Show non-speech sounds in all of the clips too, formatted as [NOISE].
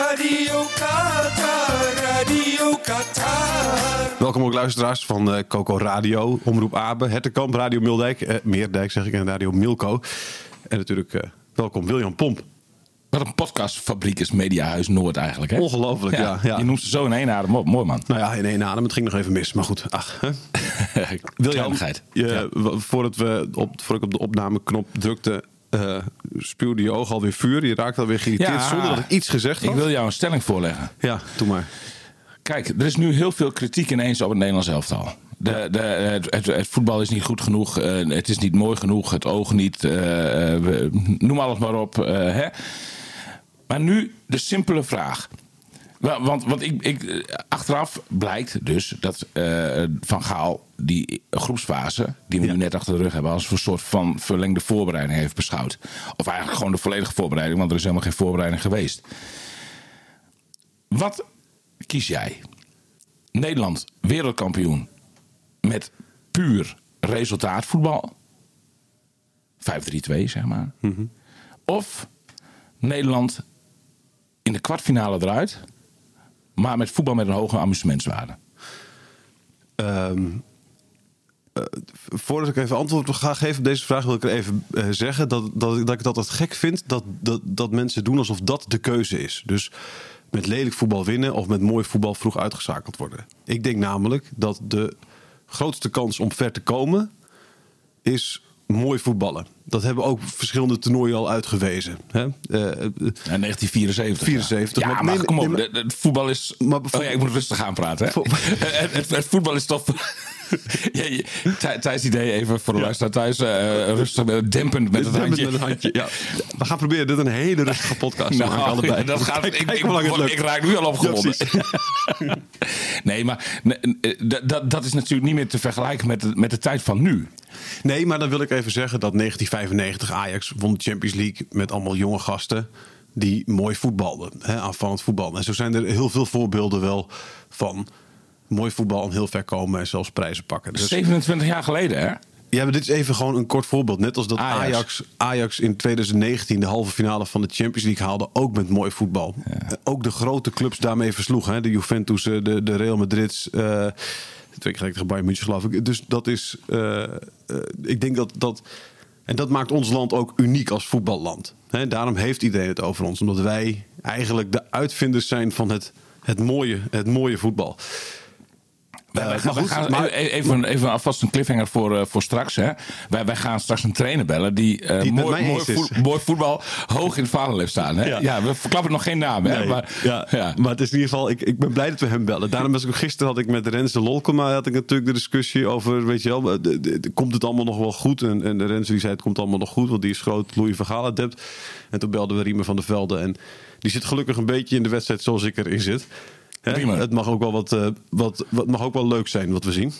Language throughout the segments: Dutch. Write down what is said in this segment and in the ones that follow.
Radio Qatar, Radio Qatar. Welkom ook luisteraars van eh, Coco Radio, Omroep Abe, Hettekamp, Radio Mildijk, eh, Meerdijk zeg ik en Radio Milko. En natuurlijk eh, welkom William Pomp. Wat een podcastfabriek is Mediahuis Noord eigenlijk. Hè? Ongelooflijk, ja, ja. Je noemt ze zo in één adem op. Mooi man. Nou ja, in één adem, het ging nog even mis, maar goed. Ach, hè? [LAUGHS] William, Kleinigheid. je, Ja. voordat, we op, voordat ik op de opnameknop drukte, eh spuwde je oog alweer vuur. Je raakte alweer geïrriteerd Ja. zonder dat ik iets gezegd had. Ik wil jou een stelling voorleggen. Ja, doe maar. Kijk, er is nu heel veel kritiek ineens op het Nederlands elftal. De, de, het, het, het voetbal is niet goed genoeg. eh, het is niet mooi genoeg. Het oog niet. eh, eh, we- noem alles maar op. eh, hè. Maar nu de simpele vraag. Wa- Want, want ik, ik, eh, achteraf blijkt dus dat eh, Van Gaal die groepsfase, die we nu net achter de rug hebben, als een soort van verlengde voorbereiding heeft beschouwd. Of eigenlijk gewoon de volledige voorbereiding, want er is helemaal geen voorbereiding geweest. Wat kies jij? Nederland wereldkampioen met puur resultaatvoetbal. 5-3-2, zeg maar. Of Nederland in de kwartfinale eruit, maar met voetbal met een hoge amusementswaarde. Ehm, eh, voordat ik even antwoord ga geven op deze vraag, wil ik er even eh, zeggen dat, dat, dat ik dat het gek vind dat, dat, dat mensen doen alsof dat de keuze is. Dus met lelijk voetbal winnen of met mooi voetbal vroeg uitgeschakeld worden. Ik denk namelijk dat de grootste kans om ver te komen is mooi voetballen. Dat hebben ook verschillende toernooien al uitgewezen. Hè? Eh, eh, Ja, 1974. 74, Ja, maar- maar, nee, kom op. nee, maar- Het voetbal is... Maar oh ja, ik moet rustig aan praten. Hè? Vo- het, [LAUGHS] het, het voetbal is toch... ja, Thijs idee even voor de luisteraar thuis. eh, rustig, dempend met het Met handje. een handje. Ja. We gaan proberen dit een hele rustige podcast te Nou, maken. Allebei. [LAUGHS] dat gaat, ik, ik, ik, raak nu al opgewonden. Ja, [LAUGHS] nee, maar eh, dat is natuurlijk niet meer te vergelijken met de, met de tijd van nu. Nee, maar dan wil ik even zeggen dat 1995 Ajax won de Champions League met allemaal jonge gasten die mooi voetbalden, hè, aanvallend voetbal. En zo zijn er heel veel voorbeelden wel van mooi voetbal en heel ver komen en zelfs prijzen pakken. Dus 27 jaar geleden, hè? ja, maar dit is even gewoon een kort voorbeeld. Net als dat Ajax. Ajax, Ajax in 2019 de halve finale van de Champions League haalde, ook met mooi voetbal. Ook de grote clubs daarmee versloegen. Hè? De Juventus, eh, de, de Real Madrid, eh twee keer tegen Bayern München geloof ik. Dus dat is, eh, ik denk dat dat... En dat maakt ons land ook uniek als voetballand. Hè? Daarom heeft iedereen het over ons. Omdat wij eigenlijk de uitvinders zijn van het, het, mooie, het mooie voetbal. Wij, wij gaan, maar wij goed, gaan maar- even, even alvast een cliffhanger voor, eh, voor straks. Hè. Wij, wij gaan straks een trainer bellen die, eh, Die mooi, mooi, voet- mooi voetbal hoog in het vaandel heeft staan. Hè. Ja. Ja. we verklappen nog geen naam. Hè, Nee, maar, ja, ja. maar het is in ieder geval, ik, ik ben blij dat we hem bellen. Daarom was ik ook gisteren had ik met Rens de Lolkema had ik natuurlijk de discussie over, weet je wel, de- de- de- komt het allemaal nog wel goed? En, en Rens die zei het komt allemaal nog goed, want die is groot Louis van Gaal adept. En toen belden we Riemer van der Velde en die zit gelukkig een beetje in de wedstrijd zoals ik erin zit. Het mag ook wel wat, eh, wat, wat mag ook wel leuk zijn wat we zien.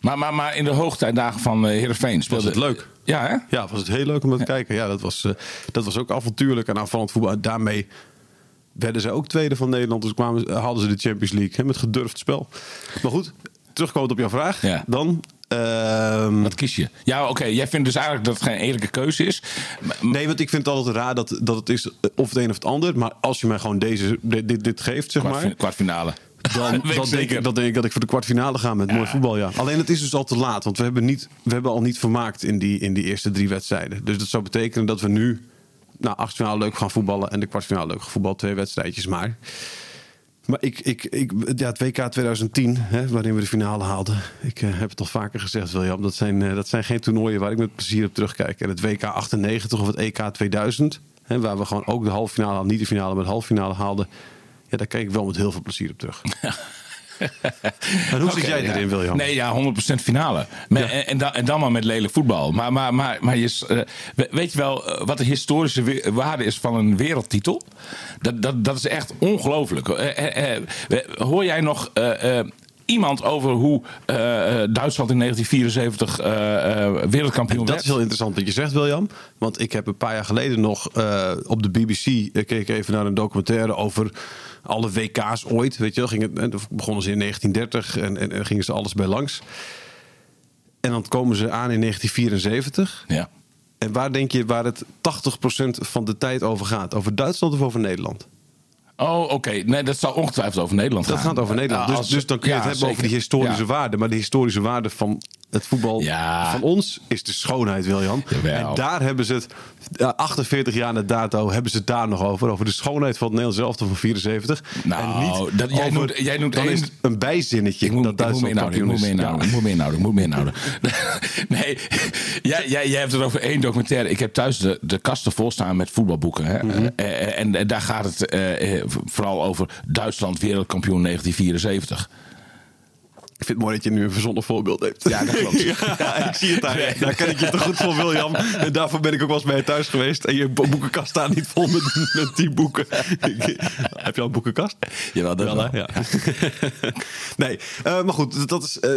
Maar, maar, maar in de hoogtijdagen van eh Heerenveen speelde... het leuk. Ja, hè? Ja, was het heel leuk om te kijken. Ja, dat was, eh, dat was ook avontuurlijk en aanvallend voetbal. Daarmee werden ze ook tweede van Nederland. Dus kwamen, hadden ze de Champions League hè, met gedurfd spel. Maar goed, terugkomend op jouw vraag. Ja. Dan, Wat kies je? Ja, oké. Jij vindt dus eigenlijk dat het geen eerlijke keuze is. Maar- nee, want ik vind het altijd raar dat, dat het is eh, of het een of het ander. Maar als je mij gewoon deze, dit, dit, dit geeft, zeg maar. Kwart- kwartfinale. Dan, [LAUGHS] ik dan, denk ik, dan denk ik dat ik voor de kwartfinale ga met mooi voetbal, ja. Alleen het is dus al te laat, want we hebben, niet, we hebben al niet vermaakt in die, in die eerste drie wedstrijden. Dus dat zou betekenen dat we nu nou, achtfinale leuk gaan voetballen en de kwartfinale leuk gaan voetballen. Twee wedstrijdjes maar. Maar ik, ik, ik, ja, het WK 2010, hè, waarin we de finale haalden. Ik eh, heb het al vaker gezegd, William. Dat zijn, eh, dat zijn geen toernooien waar ik met plezier op terugkijk. En het WK 98 of het EK 2000, hè, waar we gewoon ook de halve finale. Niet de finale, maar de halve finale haalden. Ja, daar kijk ik wel met heel veel plezier op terug. en [LAUGHS] hoe zit jij ja. erin, William? Nee, ja, 100% finale. Met- en, en, dan, en dan maar met lelijk voetbal. Maar, maar, maar, maar je, eh, we- weet je wel eh, wat de historische waarde is van een wereldtitel? Dat, dat, dat is echt ongelooflijk. Eh, hoor jij nog iemand over hoe Duitsland in 1974 eh, eh, wereldkampioen Dat werd? is heel interessant wat je zegt, William. Want ik heb een paar jaar geleden nog op de BBC keek ik even naar een documentaire over alle WK's ooit. Weet je wel, ging het, en toen begonnen ze in 1930 en, en, en gingen ze alles bij langs. En dan komen ze aan in 1974. Ja. En waar denk je waar het 80% van de tijd over gaat? Over Duitsland of over Nederland? Oh, oké. Nee, dat zal ongetwijfeld over Nederland Dat gaan. gaat over Nederland. Ja, Dus, dus dan kun je ja, het hebben over die historische Ja. waarde. Maar de historische waarde van het voetbal Ja. van ons is de schoonheid, William. Jawel. En daar hebben ze het, ja, 48 jaar na dato, hebben ze het daar nog over. Over de schoonheid van het Nederlands elftal van 74. Nou, en niet dat- jij over, noemt- jij noemt dan één- is een bijzinnetje Ik moet, dat Duitsland kampioen is. ik moet me inhouden, ik moet me inhouden. nee, jij, jij, jij hebt het over één documentaire. Ik heb thuis de, de kasten vol staan met voetbalboeken. Hè? Mhm. Eh, eh, en, eh, daar gaat het eh, vooral over Duitsland wereldkampioen 1974. Ik vind het mooi dat je nu een verzonnen voorbeeld hebt. Ja, dat klopt. [LAUGHS] ja, ik zie het daar. Nee. Daar ken ik je te goed voor, William. En daarvoor ben ik ook wel eens bij je thuis geweest. En je bo- boekenkast staat niet vol met, met die boeken. [LAUGHS] Heb je al een boekenkast? Jawel, dat wel. Ja. [LAUGHS] nee, eh, maar goed, dat is, eh,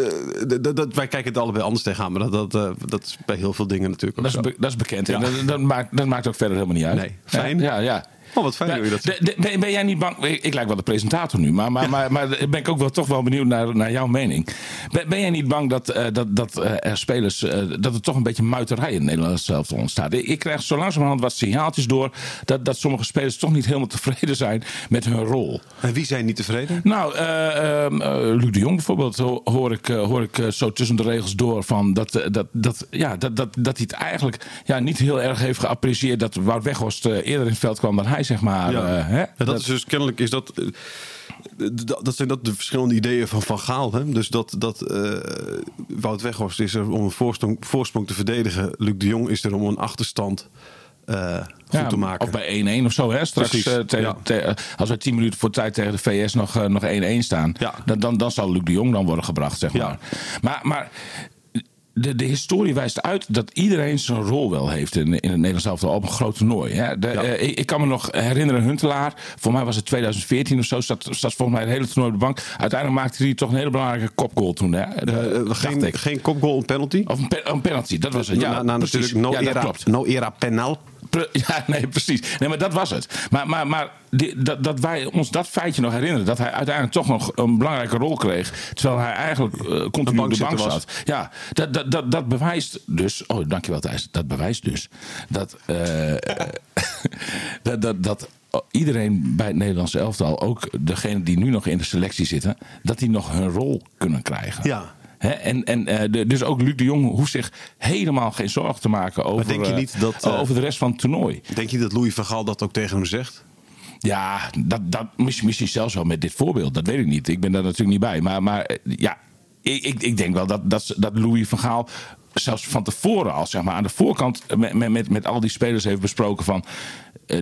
d- d- dat, wij kijken het allebei anders tegenaan. Maar dat, dat, eh, dat is bij heel veel dingen natuurlijk ook Dat is, zo. be- dat is bekend. En dat, dat, maakt, dat maakt ook verder helemaal niet uit. Nee, fijn. Ja, ja. Oh, wat fijn je dat De- de- ben, ben jij niet bang? Ik, ik lijk wel de presentator nu, maar, maar, maar, maar ben ik ook wel toch wel benieuwd naar, naar jouw mening. Ben, ben jij niet bang dat, eh, dat, dat eh, er spelers, eh, dat er toch een beetje muiterij in Nederland zelf ontstaat? Ik, ik krijg zo langzamerhand wat signaaltjes door dat, dat sommige spelers toch niet helemaal tevreden zijn met hun rol. En wie zijn niet tevreden? Nou, eh, ehm, eh, Luc de Jong bijvoorbeeld ho- hoor ik, hoor ik zo tussen de regels door van dat, dat, dat, ja, dat, dat, dat hij het eigenlijk ja, niet heel erg heeft geapprecieerd dat Wout Weghorst eerder in het veld kwam dan hij, zeg maar. Ja. eh, hè? Ja, dat, is dus kennelijk is dat. eh, Dat zijn dat de verschillende ideeën van Van Gaal. Hè? Dus dat, dat eh, Wout Weghorst is er om een voorsprong, voorsprong te verdedigen. Luc de Jong is er om een achterstand eh, goed Ja, te maken. Of bij 1-1 of zo, hè? Straks, ja. te- eh, als wij 10 minuten voor tijd tegen de VS nog, eh, nog 1-1 staan, Ja. dan, dan, dan zal Luc de Jong dan worden gebracht, zeg Ja. maar. Maar, maar de, de historie wijst uit dat iedereen zijn rol wel heeft in, in het Nederlands elftal op een groot toernooi. Hè? De, Ja. eh, ik, ik kan me nog herinneren, Huntelaar, voor mij was het 2014 of zo, zat, zat volgens mij het hele toernooi op de bank. Uiteindelijk maakte hij toch een hele belangrijke kopgoal toen. Hè? Eh, De- eh, geen, geen kopgoal, een penalty. Of een, pe- een penalty, dat was het. Ja, na, na precies. natuurlijk no, Ja, era, no era penal. [LAUGHS] Ja, nee, precies. Nee, maar dat was het. Maar, maar, maar die- dat, dat wij ons dat feitje nog herinneren. Dat hij uiteindelijk toch nog een belangrijke rol kreeg. Terwijl hij eigenlijk eh, continu op de bank was. zat. Ja, dat, dat, dat, dat bewijst dus. Oh, dankjewel Thijs. Dat bewijst dus dat. eh, [LAUGHS] dat, dat, dat iedereen bij het Nederlandse elftal, ook degene die nu nog in de selectie zitten, dat die nog hun rol kunnen krijgen. Ja. En en eh, de- dus ook Luc de Jong hoeft zich helemaal geen zorgen te maken over, denk je eh, niet dat, eh, over de rest van het toernooi. Denk je dat Louis van Gaal dat ook tegen hem zegt? Ja, dat, dat, misschien, misschien zelfs wel met dit voorbeeld. Dat weet ik niet. Ik ben daar natuurlijk niet bij. Maar, maar ja, ik, ik, ik denk wel dat, dat, dat Louis van Gaal zelfs van tevoren al zeg maar, aan de voorkant met, met, met, met al die spelers heeft besproken van...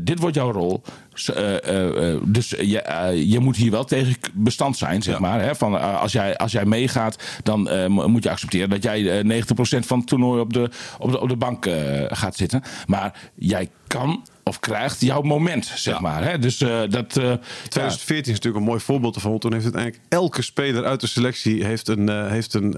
dit wordt jouw rol. Eh, eh, eh, dus je, je moet hier wel tegen bestand zijn, zeg maar. Hè? Van, als, jij, als jij meegaat, dan mo- moet je accepteren dat jij eh, 90% van het toernooi op de, op de, op de bank gaat zitten. Maar jij kan of krijgt jouw moment, zeg maar. Hè? Dus dat... ja. 2014 is natuurlijk een mooi voorbeeld ervan. Toen heeft uiteindelijk elke speler uit de selectie heeft, een, heeft, een,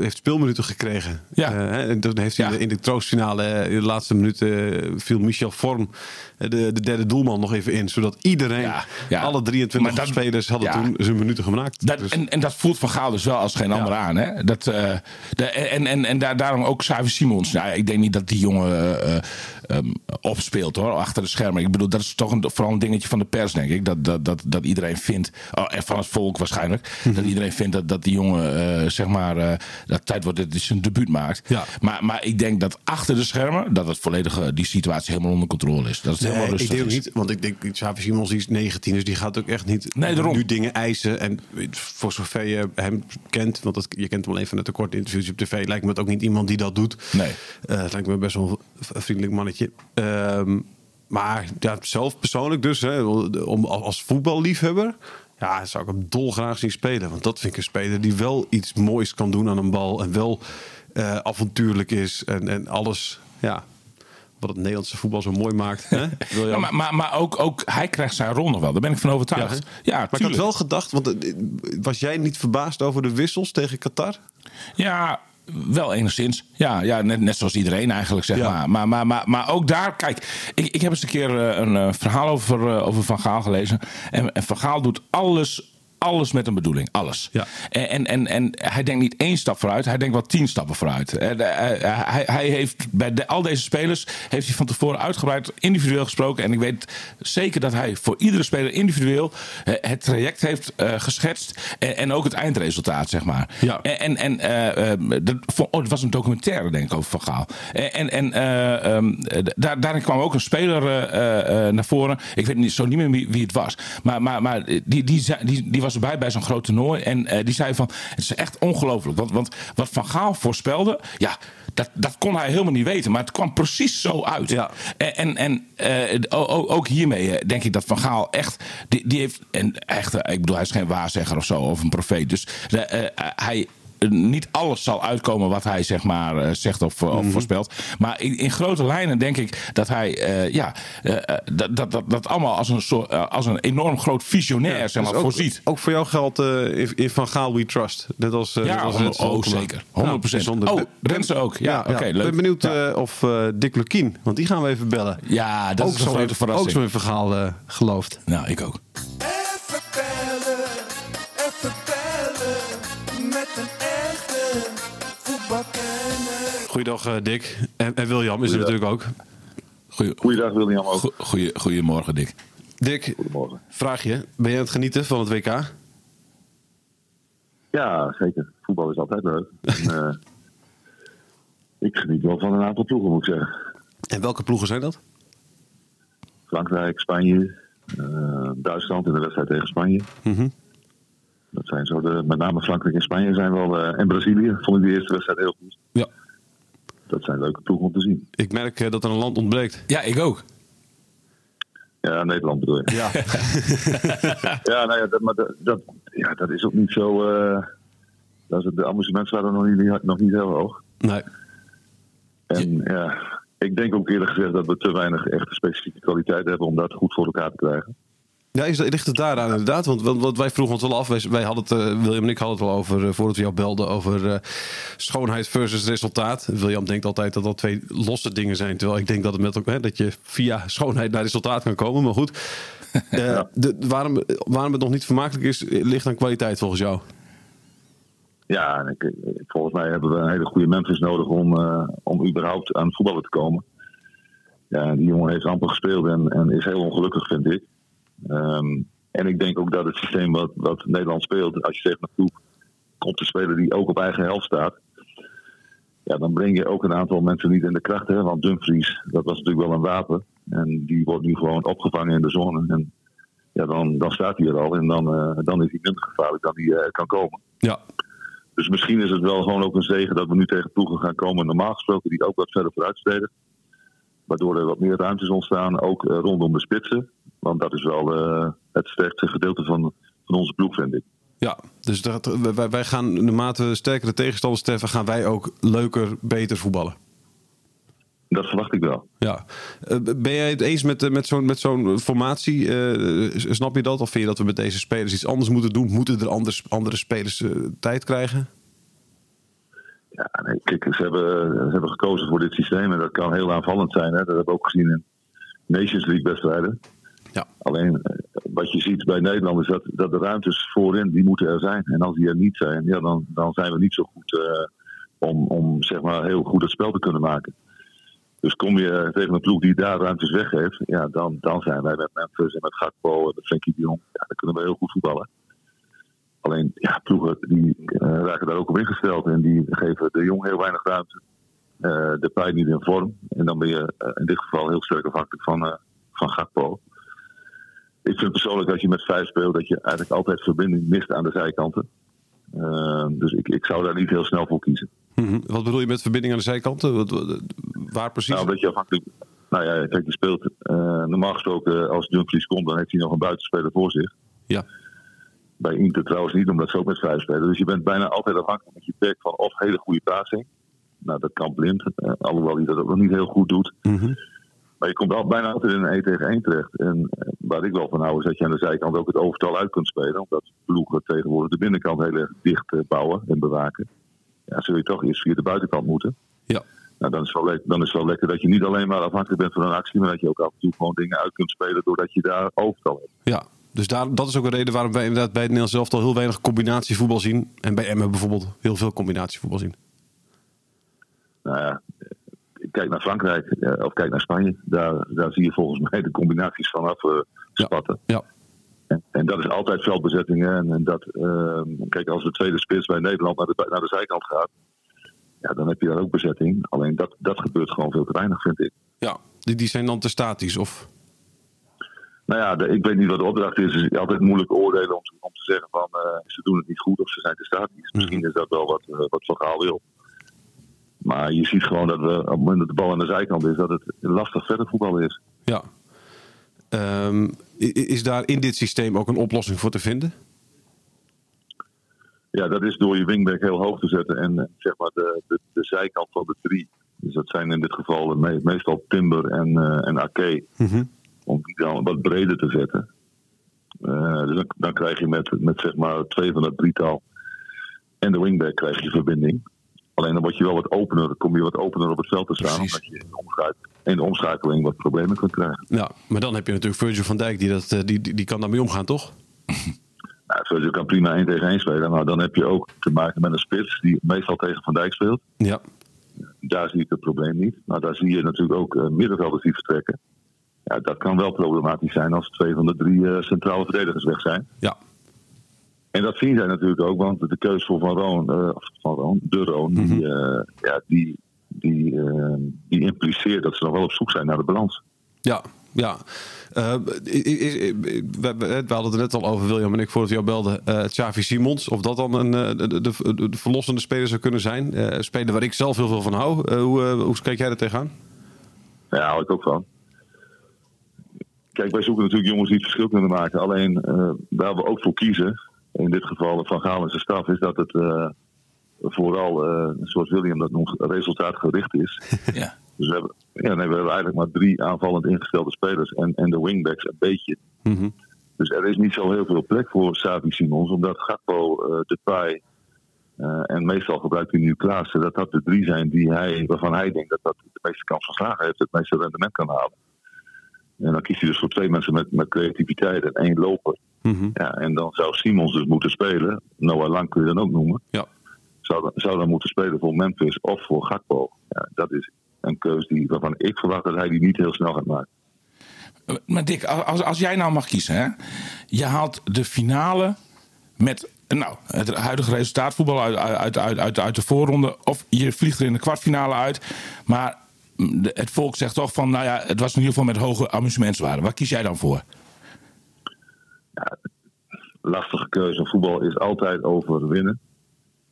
heeft speelminuten gekregen. Ja. Hè, en toen heeft hij Ja. in de- in de troostfinale, in de laatste minuten, viel Michel Vorm, de, de derde doelman, nog nog even in. Zodat iedereen, Ja, ja. alle 23 Maar dat- spelers hadden ja. toen zijn minuten gemaakt. Dat, Dus- en, en dat voelt Van Gaal dus wel als geen ander aan. Hè? Dat, eh, de, en en, en daar, daarom ook Xavi Simons. Nou, ik denk niet dat die jongen eh, ehm, opspeelt hoor, achter de schermen. Ik bedoel, dat is toch een, vooral een dingetje van de pers, denk ik. Dat, dat, dat, dat iedereen vindt, oh, en van het volk waarschijnlijk, Mhm. dat iedereen vindt dat, dat die jongen, eh, zeg maar, eh, dat tijd wordt dat hij zijn debuut maakt. Ja. Maar, maar ik denk dat achter de schermen, dat het volledig, eh, die situatie helemaal onder controle is. Dat het helemaal Nee, ik rustig denk ook is. niet, want ik denk, Xavi Simons die is 19, dus die gaat ook echt niet Nee, daarom. nu dingen eisen. En voor zover je hem kent, want dat, je kent hem alleen van de tekorte interviews op tv, lijkt me het ook niet iemand die dat doet. Nee. Eh, het lijkt me best wel een vriendelijk mannetje. Ehm, maar ja, zelf persoonlijk dus, hè, om, als voetballiefhebber, ja, zou ik hem dolgraag zien spelen. Want dat vind ik een speler die wel iets moois kan doen aan een bal. En wel eh, avontuurlijk is en, en alles, ja, wat het Nederlandse voetbal zo mooi maakt. Hè? [LAUGHS] Wil je Ja, maar maar, maar ook, ook hij krijgt zijn rol nog wel. Daar ben ik van overtuigd. Ja, maar ik had tuurlijk. wel gedacht, want eh, was jij niet verbaasd over de wissels tegen Qatar? Ja, wel enigszins. Ja, ja net, net zoals iedereen eigenlijk, zeg Ja. maar. Maar, maar, maar. maar ook daar, kijk, ik, ik heb eens een keer eh, een eh, verhaal over, eh, over Van Gaal gelezen. En, en Van Gaal doet alles, alles met een bedoeling. Alles. Ja. En, en, en, hij denkt niet één stap vooruit, hij denkt wel tien stappen vooruit. Eh, de- eh, hij, hij heeft bij de, al deze spelers heeft hij van tevoren uitgebreid individueel gesproken. En ik weet zeker dat hij voor iedere speler individueel eh, het traject heeft eh, geschetst. En, en ook het eindresultaat, zeg maar. Ja. En, en, eh, eh, oh, het was een documentaire, denk ik, over Van Gaal. En, en, eh, ehm, eh, daar, daarin kwam ook een speler eh, eh, naar voren. Ik weet niet, zo niet meer wie, wie het was. Maar, maar, maar die, die, die, die was erbij bij zo'n groot toernooi. En eh, die zei van, het is echt ongelooflijk. Want, want wat Van Gaal voorspelde, ja, dat, dat kon hij helemaal niet weten. Maar het kwam precies zo uit. Ja. En, en, eh, ook hiermee eh, denk ik dat Van Gaal echt... Die, die heeft, en echt, ik bedoel, hij is geen waarzegger of zo, of een profeet. Dus hij... eh, Niet alles zal uitkomen wat hij zeg maar eh, zegt of, of Mhm. voorspelt. Maar in, in grote lijnen denk ik dat hij eh, ja, eh, eh, dat, dat, dat, dat allemaal als een, soort, eh, als een enorm groot visionair zeg maar, Dus ook, voorziet. Ook voor jou geldt eh, in, in Van Gaal we trust. Net als, eh, Ja, net als oh, Alkmaar. zeker. 100%. bijzonder. Oh, Renze ook. Ja, oké, Ik leuk. ben benieuwd Ja. eh, of eh, Dick Lukien, want die gaan we even bellen. Ja, dat ook is een grote Ook verrassing. zo'n verhaal eh geloofd. Nou, ik ook. Even bellen, even bellen met een. Goeiedag eh, Dick. En, en William is er natuurlijk ook. Goeie, Goeiedag William ook. goe- goeie, goedemorgen, Dick. Dick, Goedemorgen. vraag je. Ben je aan het genieten van het WK? Ja, zeker. Voetbal is altijd leuk. En, eh, [LAUGHS] ik geniet wel van een aantal ploegen, moet ik zeggen. En welke ploegen zijn dat? Frankrijk, Spanje, eh, Duitsland in de wedstrijd tegen Spanje. Mhm. Dat zijn zo de, met name Frankrijk en Spanje zijn wel. eh, en Brazilië vond ik de eerste wedstrijd heel goed. Ja. Dat zijn leuke ploegen om te zien. Ik merk eh, dat er een land ontbreekt. Ja, ik ook. Ja, Nederland bedoel je. Ja. [LAUGHS] Ja, nou ja, dat, maar dat, dat, ja, dat is ook niet zo. eh dat is het, de amusementswaarde nog niet, nog niet heel hoog. nee. En ja, ik denk ook eerlijk gezegd dat we te weinig echte specifieke kwaliteit hebben om dat goed voor elkaar te krijgen. Ja, is, ligt het daaraan inderdaad? Want, want wij vroegen ons wel af, wij, wij hadden het, eh, William en ik hadden het wel over, eh, voordat we jou belden, over eh, schoonheid versus resultaat. William denkt altijd dat dat twee losse dingen zijn, terwijl ik denk dat, het met, elkaar- hè, dat je via schoonheid naar resultaat kan komen. Maar goed, Eh, [LAUGHS] de, waarom, waarom het nog niet vermakelijk is, ligt aan kwaliteit volgens jou. Ja, ik, volgens mij hebben we een hele goede Memphis nodig om, eh, om überhaupt aan het voetballen te komen. Ja, die jongen heeft amper gespeeld en, en is heel ongelukkig, vind ik. Ehm, en ik denk ook dat het systeem wat, wat Nederland speelt, als je tegen een ploeg komt te spelen die ook op eigen helft staat, ja, dan breng je ook een aantal mensen niet in de kracht. Hè? Want Dumfries, dat was natuurlijk wel een wapen. En die wordt nu gewoon opgevangen in de zone. En ja, dan, dan staat hij er al en dan, eh, dan is hij minder gevaarlijk dan hij eh, kan komen. Ja, Dus misschien is het wel gewoon ook een zegen dat we nu tegen ploegen gaan komen, normaal gesproken, die ook wat verder vooruit steden. Waardoor er wat meer ruimtes ontstaan, ook eh, rondom de spitsen. Want dat is wel eh, het sterkste gedeelte van, van onze ploeg, vind ik. ja. dus dat, wij, wij gaan, naarmate we sterkere tegenstanders treffen, gaan wij ook leuker, beter voetballen. Dat verwacht ik wel. Ja. Eh, Ben jij het eens met, eh, met zo'n met zo'n formatie? Snap je dat? Of vind je dat we met deze spelers iets anders moeten doen? Moeten er anders, andere spelers tijd krijgen? Ja, nee, kijk, ze hebben, ze hebben gekozen voor dit systeem en dat kan heel aanvallend zijn. Hè? Dat hebben we ook gezien in Nations League wedstrijden. Alleen eh, wat je ziet bij Nederland is dat, dat de ruimtes voorin, die moeten er zijn. En als die er niet zijn, ja, dan, dan zijn we niet zo goed eh, om, om zeg maar heel goed het spel te kunnen maken. Dus kom je tegen een ploeg die daar ruimtes weggeeft, ja, dan, dan zijn wij met Memphis en met Gakpo en met Frenkie de Jong, ja, dan kunnen we heel goed voetballen. Alleen, ja, ploegen die eh, raken daar ook op ingesteld en die geven de Jong heel weinig ruimte. Eh, de pijn niet in vorm. En dan ben je eh, in dit geval heel sterk afhankelijk van, eh, van Gakpo. Ik vind persoonlijk dat je met vijf speelt, dat je eigenlijk altijd verbinding mist aan de zijkanten. Eh, dus ik, ik zou daar niet heel snel voor kiezen. Mhm. Wat bedoel je met verbinding aan de zijkanten? Wat, wat- waar precies? Nou, dat je afhankelijk. Nou ja, kijk, je speelt eh, normaal gesproken als Dumfries komt, dan heeft hij nog een buitenspeler voor zich. Ja. Bij Inter trouwens niet, omdat ze ook met vijf spelen. Dus je bent bijna altijd afhankelijk met je back van of hele goede passing. Nou, dat kan blind, eh, alhoewel hij dat ook nog niet heel goed doet. Mhm. Maar je komt al, bijna altijd in een 1 tegen 1 terecht. En eh, waar ik wel van hou is dat je aan de zijkant ook het overtal uit kunt spelen. Omdat ploegen tegenwoordig de binnenkant heel erg dicht eh, bouwen en bewaken. Ja, zul je toch eerst via de buitenkant moeten. Ja. Nou, dan is, het wel dan is het wel lekker dat je niet alleen maar afhankelijk bent van een actie, maar dat je ook af en toe gewoon dingen uit kunt spelen doordat je daar overtal hebt. Ja, dus daar, dat is ook een reden waarom wij inderdaad bij het Nederlands zelf al heel weinig combinatievoetbal zien. En bij Emmen bijvoorbeeld heel veel combinatievoetbal zien. Nou ja, kijk naar Frankrijk eh, of kijk naar Spanje. Daar, daar zie je volgens [LAUGHS] mij de combinaties vanaf eh spatten. Ja. En, en dat is altijd veldbezettingen. En, en dat, ehm, kijk, als de tweede spits bij Nederland naar de, naar de zijkant gaat, ja, dan heb je daar ook bezetting. Alleen dat, dat gebeurt gewoon veel te weinig, vind ik. Ja, die, die zijn dan te statisch of... Nou ja, de- ik weet niet wat de opdracht is. Het is altijd moeilijk oordelen om, te- om te zeggen van eh, ze doen het niet goed of ze zijn te statisch. Misschien is dat wel wat, eh, wat Van Gaal wil. Maar je ziet gewoon dat we op het moment dat de bal aan de zijkant is, dat het lastig verder voetbal is. Ja. Ehm, is daar in dit systeem ook een oplossing voor te vinden? Ja, dat is door je wingback heel hoog te zetten en eh, zeg maar de, de, de zijkant van de drie. Dus dat zijn in dit geval me- meestal Timber en, eh en Ake. Om die dan wat breder te zetten. Eh, dus dan, dan krijg je met, met zeg maar twee van dat drietal en de wingback krijg je verbinding. Alleen dan word je wel wat opener, dan kom je wat opener op het veld te staan. Precies. Omdat je in de, omschakeling, in de omschakeling wat problemen kunt krijgen. Ja, maar dan heb je natuurlijk Virgil van Dijk, die, dat, eh, die, die, die kan daarmee omgaan, toch? [LAUGHS] Nou, Virgil kan prima 1 tegen 1 spelen, maar dan heb je ook te maken met een spits die meestal tegen Van Dijk speelt. Ja. Daar zie ik het probleem niet. Maar daar zie je natuurlijk ook eh, middenvelders die vertrekken. Ja, dat kan wel problematisch zijn als twee van de drie eh, centrale verdedigers weg zijn. Ja. En dat zien zij natuurlijk ook, want de keuze voor Van Roon, eh, Van Roon, de Roon, die, eh, ja, die, die, eh, die impliceert dat ze nog wel op zoek zijn naar de balans. Ja, ja. We, hadden het er net al over, William en ik, voordat jou belden. eh Xavi Simons, of dat dan een, de, de, de, de verlossende speler zou kunnen zijn. Een speler waar ik zelf heel veel van hou. Hoe, hoe kijk jij er tegenaan? Daar hou ik ook van. Kijk, wij zoeken natuurlijk jongens die het verschil kunnen maken. Alleen eh, waar we ook voor kiezen, in dit geval Van Gaal en zijn staf, is dat het eh, vooral, eh, zoals William dat noemt, resultaatgericht is. [LAUGHS] Ja. Dus we hebben, ja, nee, we hebben eigenlijk maar drie aanvallend ingestelde spelers en, en de wingbacks een beetje. Mhm. Dus er is niet zo heel veel plek voor Savi Simons, omdat Gakpo, eh Depay eh, en meestal gebruikt hij nu Klaassen, dat dat de drie zijn die hij, waarvan hij denkt dat dat de meeste kans van slagen heeft, het meeste rendement kan halen. En dan kiest hij dus voor twee mensen met, met creativiteit en één loper. Mhm. Ja, en dan zou Simons dus moeten spelen. Noah Lang kun je dan ook noemen. Ja. Zou, dan- zou dan moeten spelen voor Memphis of voor Gakpo. Ja, dat is een keuze die, waarvan ik verwacht dat hij die niet heel snel gaat maken. Maar Dick, als, als jij nou mag kiezen, hè? je haalt de finale met nou, het huidige resultaat voetbal uit, uit, uit, uit, uit de voorronde, of je vliegt er in de kwartfinale uit, maar de- het volk zegt toch van, nou ja, het was in ieder geval met hoge amusementswaarde. Waar kies jij dan voor? Lastige keuze. Voetbal is altijd over winnen.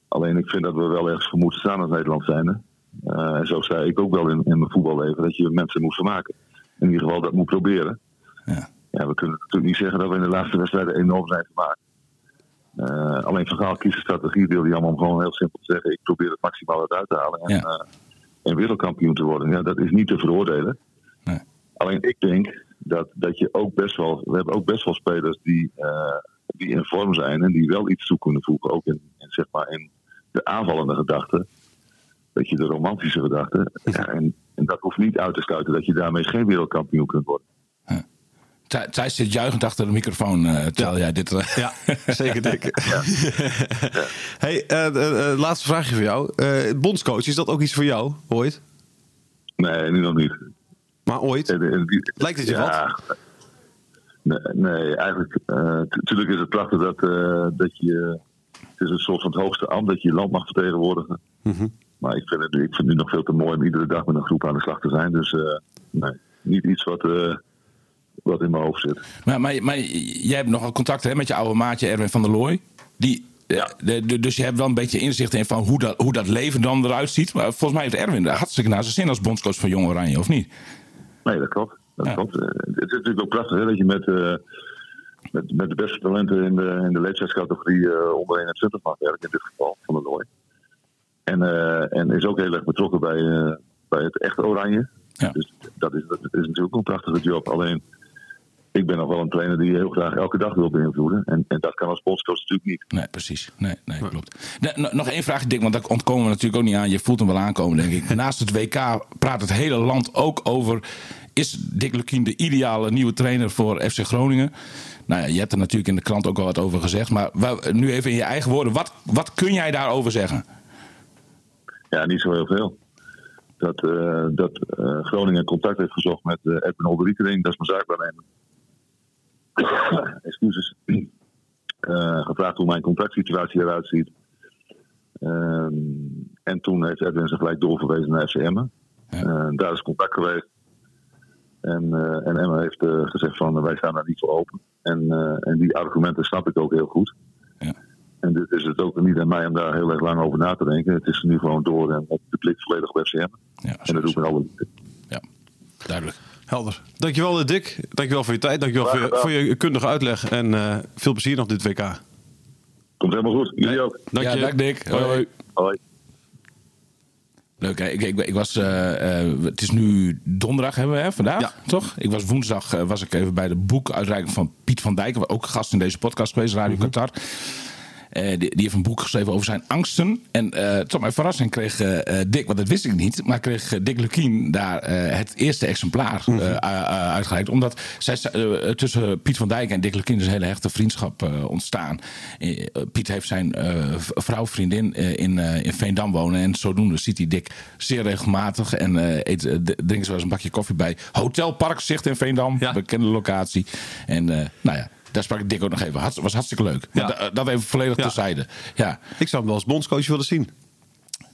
Alleen ik vind dat we wel ergens voor moeten staan als Nederland zijn. en zo zei ik ook wel in, in mijn voetballeven dat je mensen moet vermaken. In ieder geval dat moet proberen. Ja. Ja, we kunnen natuurlijk niet zeggen dat we in de laatste wedstrijden enorm zijn vermaakt. Eh alleen Van Gaal kiest een strategie, wil hij allemaal om gewoon heel simpel te zeggen: ik probeer het maximaal eruit te halen en, Ja. eh, en wereldkampioen te worden. Ja, dat is niet te veroordelen. Nee. Alleen ik denk dat, dat je ook best wel, we hebben ook best wel spelers die, eh, die in vorm zijn en die wel iets toe kunnen voegen. Ook in, in, zeg maar in de aanvallende gedachten. Dat je de romantische gedachten. Ja, en, en dat hoeft niet uit te sluiten dat je daarmee geen wereldkampioen kunt worden. Thij- Thijs zit juichend achter de microfoon eh, terwijl jij dit... eh, Ja, zeker dik. [LAUGHS] hey, eh, eh, eh, laatste vraagje voor jou. Eh, bondscoach, is dat ook iets voor jou, ooit? Nee, nu nog niet. Maar ooit? Die- Lijkt het je ja, Nee, nee eigenlijk. Natuurlijk is het prachtig dat, eh, dat je. Het is een soort van het hoogste ambt dat je je land mag vertegenwoordigen. Mhm. Maar ik vind, het, ik vind het nu nog veel te mooi om iedere dag met een groep aan de slag te zijn. Dus eh, nee, niet iets wat, eh, wat in mijn hoofd zit. Maar, maar, maar jij hebt nogal contact hè, met je oude maatje Erwin van der Looy. Die, eh, Ja. de- de- dus je hebt wel een beetje inzicht in van hoe dat, hoe dat leven dan eruit ziet. Maar volgens mij heeft Erwin daar hartstikke naar zijn zin als bondscoach van Jong Oranje, of niet? Nee, dat klopt. Dat Ja. klopt. Eh, het is natuurlijk ook prachtig hè, dat je met, eh, met, met de beste talenten in de, in de leeftijdscategorie eh onder 21 mag werken, in dit geval van de Looy. En, en is ook heel erg betrokken bij, bij het echte Oranje. Ja. Dus dat is, dat is natuurlijk ook een prachtige job. Alleen, ik ben nog wel een trainer die heel graag elke dag wil beïnvloeden. En, en dat kan als bondscoach natuurlijk niet. Nee, precies. Nee, nee, klopt. Nog één vraag, Dick, want daar ontkomen we natuurlijk ook niet aan. Je voelt hem wel aankomen, denk ik. [LAUGHS] Naast het WK praat het hele land ook over... is Dick Lukien de ideale nieuwe trainer voor FC Groningen? Nou ja, je hebt er natuurlijk in de krant ook al wat over gezegd. Maar nu even in je eigen woorden. Wat, wat kun jij daarover zeggen? Ja, niet zo heel veel. Dat, eh, dat eh, Groningen contact heeft gezocht met eh Edwin Olderikering, dat is mijn zaakwaarnemer. [COUGHS] Excuses. [CLEARS THROAT] Eh, gevraagd hoe mijn contractsituatie eruit ziet. Ehm, en toen heeft Edwin zich gelijk doorverwezen naar FCM. Ja. daar is contact geweest. En, eh, en Emma heeft eh, gezegd van wij staan daar niet voor open. En, eh, en die argumenten snap ik ook heel goed. Ja. En dit is het ook niet aan mij om daar heel erg lang over na te denken. Het is nu gewoon door en met de blik volledig op FCM. Ja, En dat doe ik met alle liefde. Ja, duidelijk. Helder. Dankjewel, eh, Dick. Dankjewel voor je tijd. Dankjewel voor je, voor je kundige uitleg. En eh, veel plezier nog dit WK. Komt helemaal goed. Jullie ook. Dank ja, je. dank Dick. Hoi, hoi. Hoi. Leuk, hè? Ik, ik, ik was, eh, eh, het is nu donderdag hebben we hè, vandaag, Ja. toch? Ik was woensdag was ik even bij de boekuitreiking van Piet van Dijk, ook gast in deze podcast geweest, Radio Qatar. Eh, die, die heeft een boek geschreven over zijn angsten. En eh, tot mijn verrassing kreeg eh, Dick, want dat wist ik niet, maar kreeg Dick Lukien daar het eerste exemplaar u- uitgereikt. Omdat zij, tussen Piet van Dijk en Dick Lukien is een hele hechte vriendschap ontstaan. Piet heeft zijn vrouw, vriendin in, in Veendam wonen. En zodoende ziet hij Dick zeer regelmatig. En eet, drinkt zo eens een bakje koffie bij Hotel Parkzicht in Veendam. Ja. Bekende locatie. En nou ja, daar sprak ik Dick ook nog even. Hartst- was hartstikke leuk. Maar Ja. da- dat even volledig Ja. terzijde. Ja. Ik zou hem wel als bondscoach willen zien.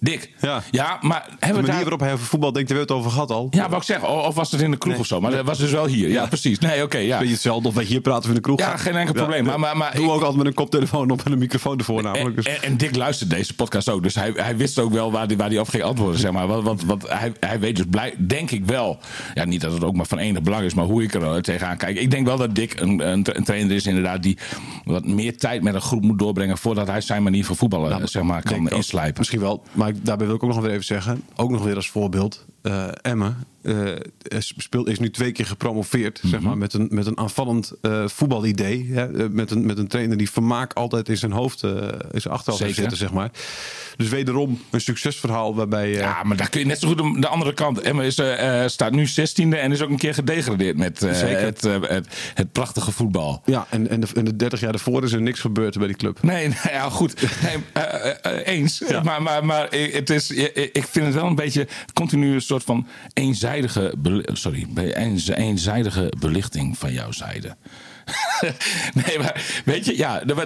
Dick. Ja. ja maar De hebben we manier daar... waarop hij over voetbal denkt, hebben we het over gehad al. Ja, wou ik. O- Of was het in de kroeg of zo? Maar dat was dus wel hier. Ja, precies. Nee, oké. ja. Beetje hetzelfde of wij hier praten in de kroeg. Ja, geen enkel probleem. Maar- maar- maar ik- ook altijd met een koptelefoon op en een microfoon ervoor namelijk. En, Dus. en, en Dick luistert deze podcast ook. Dus hij, hij wist ook wel waar hij waar die op ging antwoorden. Zeg maar. Want, want, want hij, hij weet dus blij, denk ik wel. Ja, niet dat het ook maar van enig belang is, maar hoe ik er eh, tegenaan kijk. Ik denk wel dat Dick een, een, tra- een trainer is, inderdaad, die wat meer tijd met een groep moet doorbrengen. voordat hij zijn manier van voetballen eh, zeg maar, kan inslijpen. Misschien wel, maar daarbij wil ik ook nog even zeggen. Ook nog weer als voorbeeld. Eh Emmen eh, is, speelt, is nu twee keer gepromoveerd. zeg Mhm. maar, met, een, met een aanvallend eh, voetbalidee. Hè, met, een, met een trainer die vermaak altijd in zijn hoofd, eh, in zijn achterhoofd heeft zitten. Zeg maar. Dus wederom een succesverhaal waarbij... Ja, maar daar kun je net zo goed de- de andere kant. Emma is, staat nu 16e en is ook een keer gedegradeerd met het, het, het prachtige voetbal. ja, en, en, de, en de 30 jaar daarvoor is er niks gebeurd bij die club. Nee, [LAUGHS] nou ja, goed. Nee, eens. Maar, maar, maar het is, ik vind het wel een beetje continu soort van eenzijdige, beli- sorry, eenzijdige belichting van jouw zijde. [LAUGHS] nee, maar weet je, ja, dat,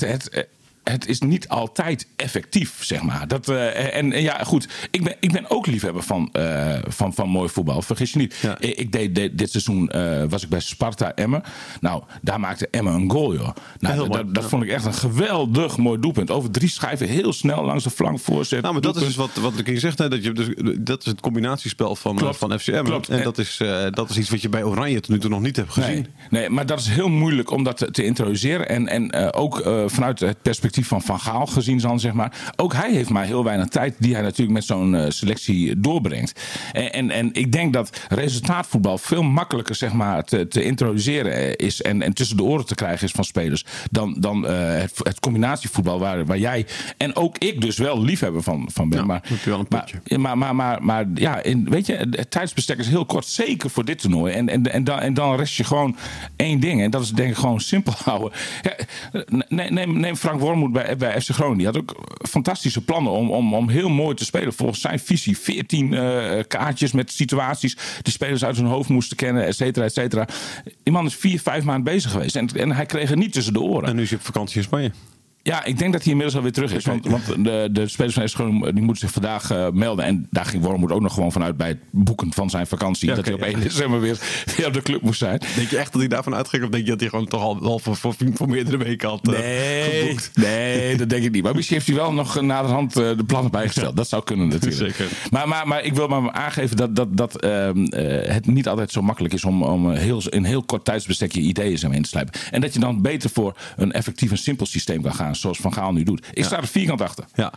het, het, is niet altijd effectief, zeg maar. Dat, eh, en, en ja, goed, ik ben, ik ben ook liefhebber van, eh, van, van mooi voetbal. Vergis je niet. Ja. Ik, ik deed dit, dit seizoen, eh, was ik bij Sparta Emmen. Nou, daar maakte Emmen een goal, joh. Nou, dat, mooi. dat, dat vond ik echt een geweldig mooi doelpunt. Over drie schijven, heel snel langs de flank voorzet. Nou, maar dat is wat, wat ik je zegt. Hè, dat, je, dus, dat is het combinatiespel van, Klopt. van FCM. Klopt. En En- dat is, eh, dat is iets wat je bij Oranje tot nu toe nog niet hebt gezien. Nee, nee, maar dat is heel moeilijk om dat te, te introduceren. En, en eh, ook eh, vanuit het perspectief perspectief van Van Gaal gezien, dan, zeg maar. Ook hij heeft maar heel weinig tijd die hij natuurlijk met zo'n eh, selectie doorbrengt. En, en, en ik denk dat resultaatvoetbal veel makkelijker zeg maar, te, te introduceren eh, is en, en tussen de oren te krijgen is van spelers dan, dan eh, het, het combinatievoetbal waar, waar jij en ook ik dus wel liefhebber van, van ben. Ja, maar, heb je wel een maar, potje. maar, maar, maar, maar ja, in, weet je, het tijdsbestek is heel kort, zeker voor dit toernooi. En, en, en, dan, en dan rest je gewoon één ding. En dat is denk ik gewoon simpel [LAUGHS] houden. Ja, neem, neem Frank Wormoed bij, bij FC Groningen. Die had ook fantastische plannen om, om, om heel mooi te spelen. Volgens zijn visie. 14 eh, kaartjes met situaties. Die spelers uit hun hoofd moesten kennen, et cetera, et cetera. Die man is vier, vijf maanden bezig geweest. En, en hij kreeg het niet tussen de oren. En nu hij op vakantie in Spanje. Ja, ik denk dat hij inmiddels alweer terug is. Want, want de, de spelers van FC Groningen die moeten zich vandaag eh, melden. En daar ging Wormoed ook nog gewoon vanuit bij het boeken van zijn vakantie. Ja, dat hij op ja. 1 december weer, [LAUGHS] weer op de club moest zijn. Denk je echt dat hij daarvan uitging? Of denk je dat hij gewoon toch al wel voor, voor, voor meerdere weken had eh, Nee, geboekt? nee, dat denk ik niet. Maar misschien heeft hij wel nog naderhand uh, de plannen bijgesteld. Dat zou kunnen natuurlijk. Zeker. Maar, maar, maar ik wil maar aangeven dat, dat, dat ehm, eh, het niet altijd zo makkelijk is om, om heel, in heel kort tijdsbestek je ideeën in te slijpen. En dat je dan beter voor een effectief en simpel systeem kan gaan, zoals Van Gaal nu doet. Ik sta er vierkant achter. Ja.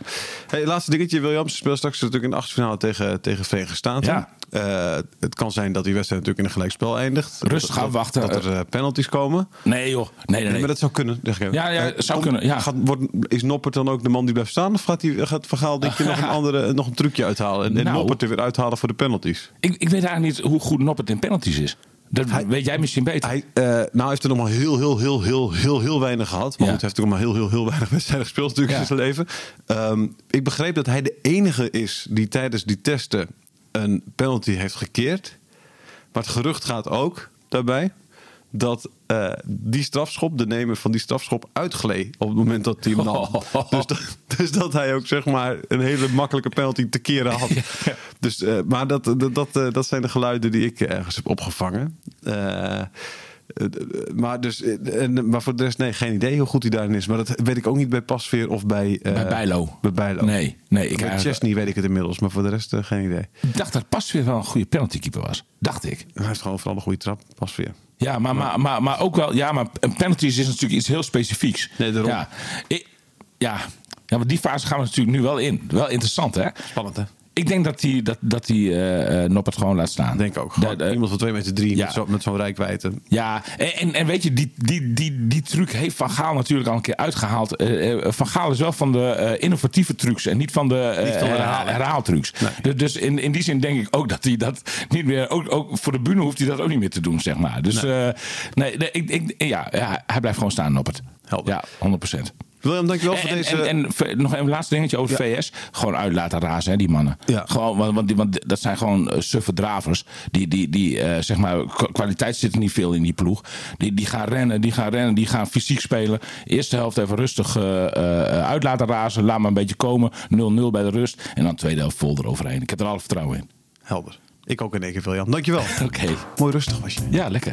Hey, laatste dingetje. Williams speelt straks natuurlijk in de achtste finale tegen, tegen Verenigde Staten. Ja. Eh, het kan zijn dat die wedstrijd natuurlijk in een gelijkspel eindigt. Rustig Dat- afwachten. Dat er eh, penalties komen. Nee joh, nee, nee, nee. Maar dat zou kunnen. Ik. Ja, ja, Eh, zou kunnen, ja. Gaat, wordt, is Noppert dan ook de man die blijft staan? Of gaat, die, gaat Van Gaal denk je nog een, [LAUGHS] andere, nog een trucje uithalen? En, en Nou. Noppert er weer uithalen voor de penalties? Ik, ik weet eigenlijk niet hoe goed Noppert in penalties is. Dat weet jij misschien beter. Hij, eh, nou, hij heeft er nog maar heel, heel, heel, heel, heel, heel weinig gehad. Maar Ja. goed, hij heeft ook maar heel, heel, heel weinig [LAUGHS] wedstrijden gespeeld natuurlijk Ja. in zijn leven. Ehm, ik begreep dat hij de enige is die tijdens die testen een penalty heeft gekeerd. Maar het gerucht gaat ook daarbij dat eh, die strafschop, de nemer van die strafschop, uitgleed op het moment dat hij hem nam. [LAUGHS] Dus, dat, dus dat hij ook zeg maar een hele makkelijke penalty te keren had. [LAUGHS] Dus, eh, maar dat, dat, dat, eh, dat zijn de geluiden die ik ergens heb opgevangen. Maar, dus, en, maar voor de rest, nee, geen idee hoe goed hij daarin is. Maar dat weet ik ook niet bij Pasveer of bij... Bij Bijlo. Bij Bijlo. Nee, nee. Ik bij eigenlijk- Chesney weet ik het inmiddels, maar voor de rest geen idee. Ik dacht dat pas weer wel een goede penaltykeeper was. Dacht ik. Hij heeft gewoon vooral een goede trap, Pasveer. Ja, maar, maar, maar, maar ook wel. Ja, maar een penalties is natuurlijk iets heel specifieks. Nee, daarom. Ja, ik, ja. ja, maar die fase gaan we natuurlijk nu wel in. Wel interessant, hè? Spannend, hè? Ik denk dat hij dat, dat die, eh, eh, Noppert gewoon laat staan. Denk ook. Gewoon iemand van 2 meter 3 Ja. met zo- met zo'n rijkwijde. Ja, en, en, en weet je, die, die, die, die truc heeft Van Gaal natuurlijk al een keer uitgehaald. Eh, van Gaal is wel van de innovatieve trucs en niet van de herhaal- herhaaltrucs. Dus, dus in, in die zin denk ik ook dat hij dat niet meer... Ook, ook voor de bühne hoeft hij dat ook niet meer te doen, zeg maar. Dus nee, nee, ik, ik, ja, ja, hij blijft gewoon staan op het. Helder. Ja, 100 procent. William, dankjewel voor deze... en, nog een laatste dingetje over VS. Gewoon uit laten razen, hè, die mannen. Ja. Gewoon, want, want, want dat zijn gewoon uh, suffe dravers. Die, die, die eh, zeg maar, kwa- kwaliteit zit er niet veel in die ploeg. Die, die gaan rennen, die gaan rennen, die gaan fysiek spelen. Eerste helft even rustig eh, eh, uit laten razen. Laat maar een beetje komen. 0-0 bij de rust. En dan tweede helft vol eroverheen. Ik heb er alle vertrouwen in. Helder. Ik ook in één keer, William. Dankjewel. [LAUGHS] Oké. Mooi rustig was je. Ja, lekker.